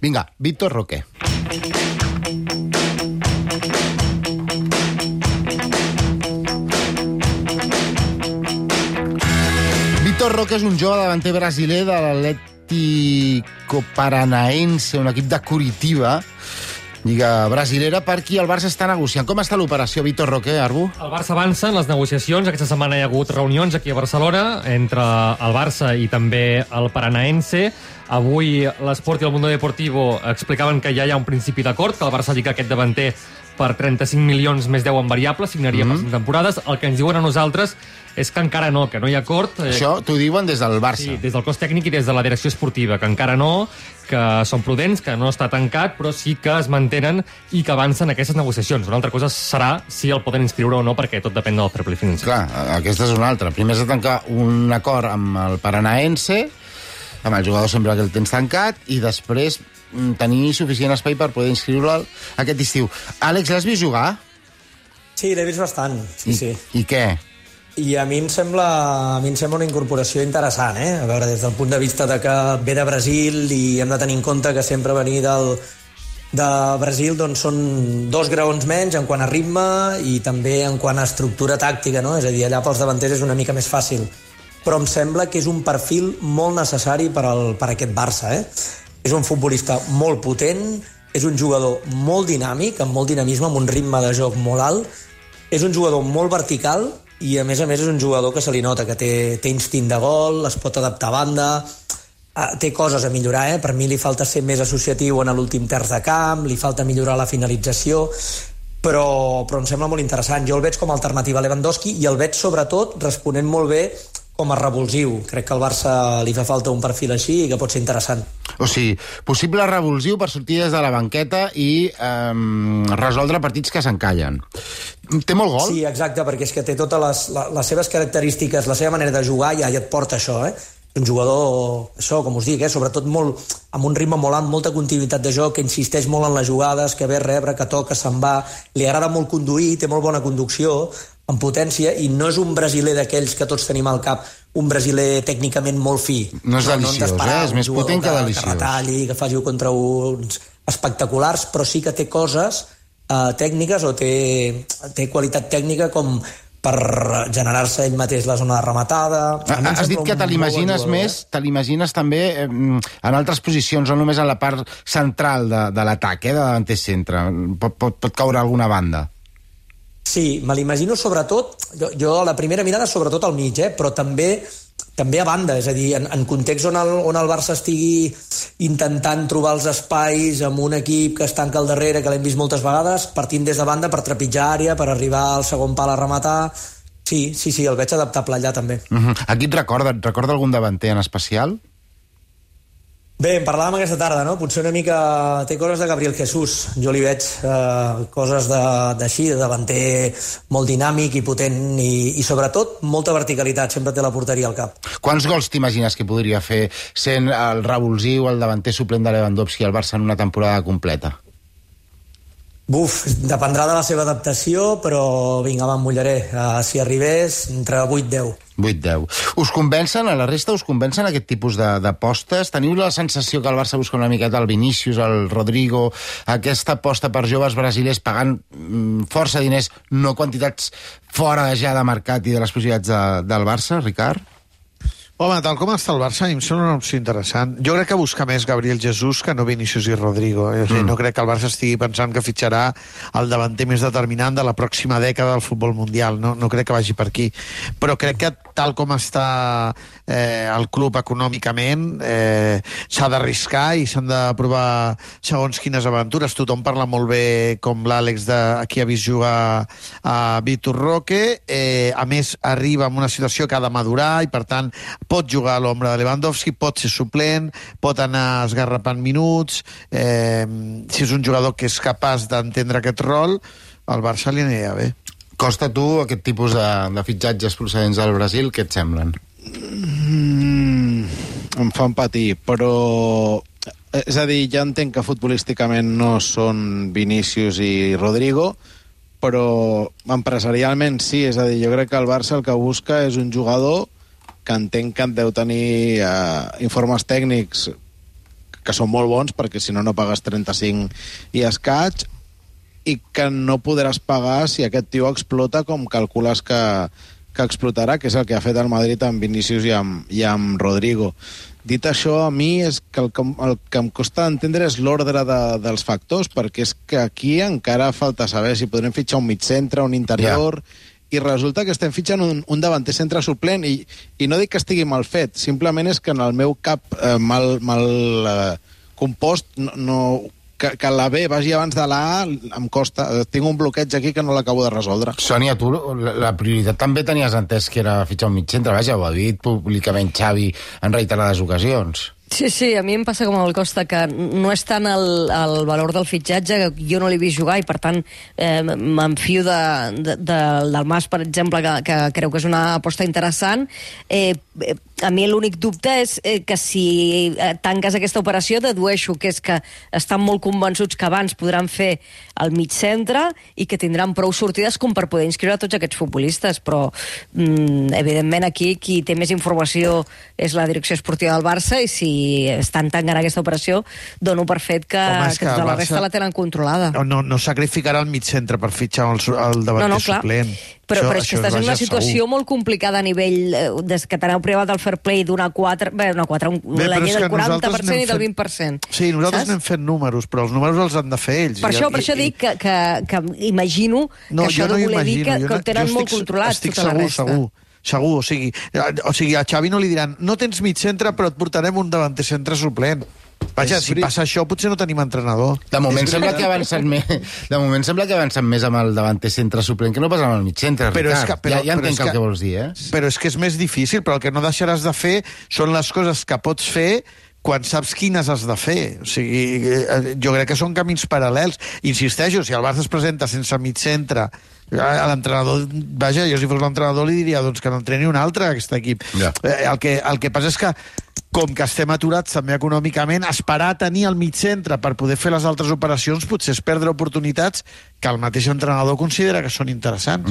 Vinga, Víctor Roque. Víctor Roque és un jove davanter brasiler de l'Atlético Paranaense, un equip de Curitiba, Lliga brasilera, per qui el Barça està negociant. Com està l'operació, Víctor Roque, Arbu? El Barça avança en les negociacions. Aquesta setmana hi ha hagut reunions aquí a Barcelona entre el Barça i també el Paranaense. Avui l'Esport i el Mundo Deportivo explicaven que ja hi ha un principi d'acord, que el Barça que aquest davanter per 35 milions més 10 en variables, signaria mm -hmm. per 5 temporades. El que ens diuen a nosaltres és que encara no, que no hi ha acord. Eh... Això t'ho diuen des del Barça. Sí, des del cos tècnic i des de la direcció esportiva, que encara no, que són prudents, que no està tancat, però sí que es mantenen i que avancen aquestes negociacions. Una altra cosa serà si el poden inscriure o no, perquè tot depèn del fair play financer. Clar, aquesta és una altra. Primer has de tancar un acord amb el Paranaense, amb el jugador sempre que el tens tancat, i després tenir suficient espai per poder inscriure'l aquest estiu. Àlex, l'has vist jugar? Sí, l'he vist bastant, sí, I, sí. I què? I a mi em sembla, a mi em sembla una incorporació interessant, eh? A veure, des del punt de vista de que ve de Brasil i hem de tenir en compte que sempre venir del, de Brasil doncs, són dos graons menys en quant a ritme i també en quant a estructura tàctica, no? És a dir, allà pels davanters és una mica més fàcil. Però em sembla que és un perfil molt necessari per, al, per a aquest Barça, eh? És un futbolista molt potent, és un jugador molt dinàmic, amb molt dinamisme, amb un ritme de joc molt alt, és un jugador molt vertical i a més a més és un jugador que se li nota que té, té instint de gol, es pot adaptar a banda, eh, té coses a millorar, eh? per mi li falta ser més associatiu en l'últim terç de camp, li falta millorar la finalització, però, però em sembla molt interessant. Jo el veig com a alternativa a Lewandowski i el veig sobretot responent molt bé com a revulsiu. Crec que al Barça li fa falta un perfil així i que pot ser interessant. O sigui, possible revulsiu per sortir des de la banqueta i eh, resoldre partits que s'encallen. Té molt gol? Sí, exacte, perquè és que té totes les, les, seves característiques, la seva manera de jugar ja, ja et porta això, eh? un jugador, això, com us dic, eh, sobretot molt, amb un ritme molt alt, molta continuïtat de joc, que insisteix molt en les jugades, que ve a rebre, que toca, se'n va, li agrada molt conduir, té molt bona conducció, en potència, i no és un brasiler d'aquells que tots tenim al cap, un brasiler tècnicament molt fi. No és deliciós, no eh? És més potent que, que deliciós. Que retalli, que faci contra uns espectaculars, però sí que té coses eh, tècniques o té, té qualitat tècnica com per generar-se ell mateix la zona de rematada... Has dit que te l'imagines més, te l'imagines també eh, en altres posicions, no només en la part central de, de l'atac, eh, de davanter centre. Pot, pot, pot caure alguna banda. Sí, me l'imagino sobretot, jo, jo a la primera mirada sobretot al mig, eh, però també també a banda, és a dir, en, en context on el, on el Barça estigui intentant trobar els espais amb un equip que es tanca al darrere, que l'hem vist moltes vegades, partint des de banda per trepitjar àrea, per arribar al segon pal a rematar... Sí, sí, sí, el veig adaptable allà també. Uh -huh. Aquí et recorda, et recorda algun davanter en especial? Bé, en parlàvem aquesta tarda, no? Potser una mica té coses de Gabriel Jesús. Jo li veig eh, coses d'així, de, de davanter molt dinàmic i potent i, i sobretot molta verticalitat, sempre té la porteria al cap. Quants gols t'imagines que podria fer sent el revulsiu, el davanter suplent de Lewandowski al Barça en una temporada completa? Buf, dependrà de la seva adaptació, però vinga, va, mullaré. Uh, si arribés, entre 8-10. 8-10. Us convencen, a la resta us convencen aquest tipus d'apostes? Teniu la sensació que el Barça busca una miqueta el Vinícius, el Rodrigo, aquesta aposta per joves brasilers pagant mm, força diners, no quantitats fora ja de mercat i de les possibilitats de, del Barça, Ricard? Home, tal com està el Barça, em sembla una opció interessant. Jo crec que busca més Gabriel Jesús que no Vinícius i Rodrigo. Eh? O sigui, mm. No crec que el Barça estigui pensant que fitxarà el davanter més determinant de la pròxima dècada del futbol mundial. No, no crec que vagi per aquí. Però crec que tal com està eh, el club econòmicament, eh, s'ha d'arriscar i s'han de provar segons quines aventures. Tothom parla molt bé, com l'Àlex, de qui ha vist jugar a Vitor Roque. Eh, a més, arriba en una situació que ha de madurar i, per tant, pot jugar a l'ombra de Lewandowski, pot ser suplent, pot anar esgarrapant minuts, eh, si és un jugador que és capaç d'entendre aquest rol, al Barça li anirà bé. Costa tu aquest tipus de, de fitxatges procedents del Brasil, què et semblen? Mm, em fan patir, però és a dir, ja entenc que futbolísticament no són Vinícius i Rodrigo, però empresarialment sí, és a dir, jo crec que el Barça el que busca és un jugador que entenc que deu tenir eh, informes tècnics que són molt bons, perquè si no, no pagues 35 i escaig, i que no podràs pagar si aquest tio explota com calcules que, que explotarà, que és el que ha fet el Madrid amb Vinícius i amb, i amb Rodrigo. Dit això, a mi és que el, que el que em costa entendre és l'ordre de, dels factors, perquè és que aquí encara falta saber si podrem fitxar un mig centre, un interior... Yeah i resulta que estem fitxant un, un davanter centre suplent i, i no dic que estigui mal fet, simplement és que en el meu cap eh, mal, mal eh, compost no, no, que, que la B vagi abans de la A em costa. Tinc un bloqueig aquí que no l'acabo de resoldre. Sònia, tu la, la prioritat també tenies entès que era fitxar un mig centre, vaja, ho ha dit públicament Xavi en reiterades ocasions. Sí, sí, a mi em passa com el Costa, que no és tant el, el valor del fitxatge, que jo no l'he vist jugar i, per tant, eh, m'enfio de, de, de, del Mas, per exemple, que, que creu que és una aposta interessant. Eh, a mi l'únic dubte és eh, que si eh, tanques aquesta operació dedueixo que és que estan molt convençuts que abans podran fer el mig centre i que tindran prou sortides com per poder inscriure tots aquests futbolistes, però mm, evidentment aquí qui té més informació és la direcció esportiva del Barça i si estan tancant aquesta operació dono per fet que, Home, que, que tota la Barça... resta la tenen controlada. No, no, no sacrificarà el mig centre per fitxar el, el davanter no, no, clar. suplent. Però, això, però és que estàs en una situació segur. molt complicada a nivell eh, des que t'aneu privat del fair play d'una 4, bé, una 4, un, bé, la llei del 40% i del 20%. Sí, nosaltres anem fent números, però els números els han de fer ells. Per això, per això dic que, que, que imagino no, que això no de voler dir que, que ho tenen molt controlat estic tota segur, la resta. Segur, segur, o sigui, o sigui, a Xavi no li diran no tens mig centre, però et portarem un davanter centre suplent. Vaja, si passa això, potser no tenim entrenador. De moment sembla que avancen més, de moment sembla que avancen més amb el davanter centre suplent que no pas amb el mig centre, però Ricard. És que, però, ja, ja entenc el que, que vols dir, eh? Però és que és més difícil, però el que no deixaràs de fer són les coses que pots fer quan saps quines has de fer. O sigui, eh, jo crec que són camins paral·lels. Insisteixo, si el Barça es presenta sense mig centre a l'entrenador, vaja, jo si fos l'entrenador li diria doncs que n'entreni un altre aquest equip. Ja. Eh, el, que, el que passa és que com que estem aturats també econòmicament, esperar a tenir el mig centre per poder fer les altres operacions potser és perdre oportunitats que el mateix entrenador considera que són interessants.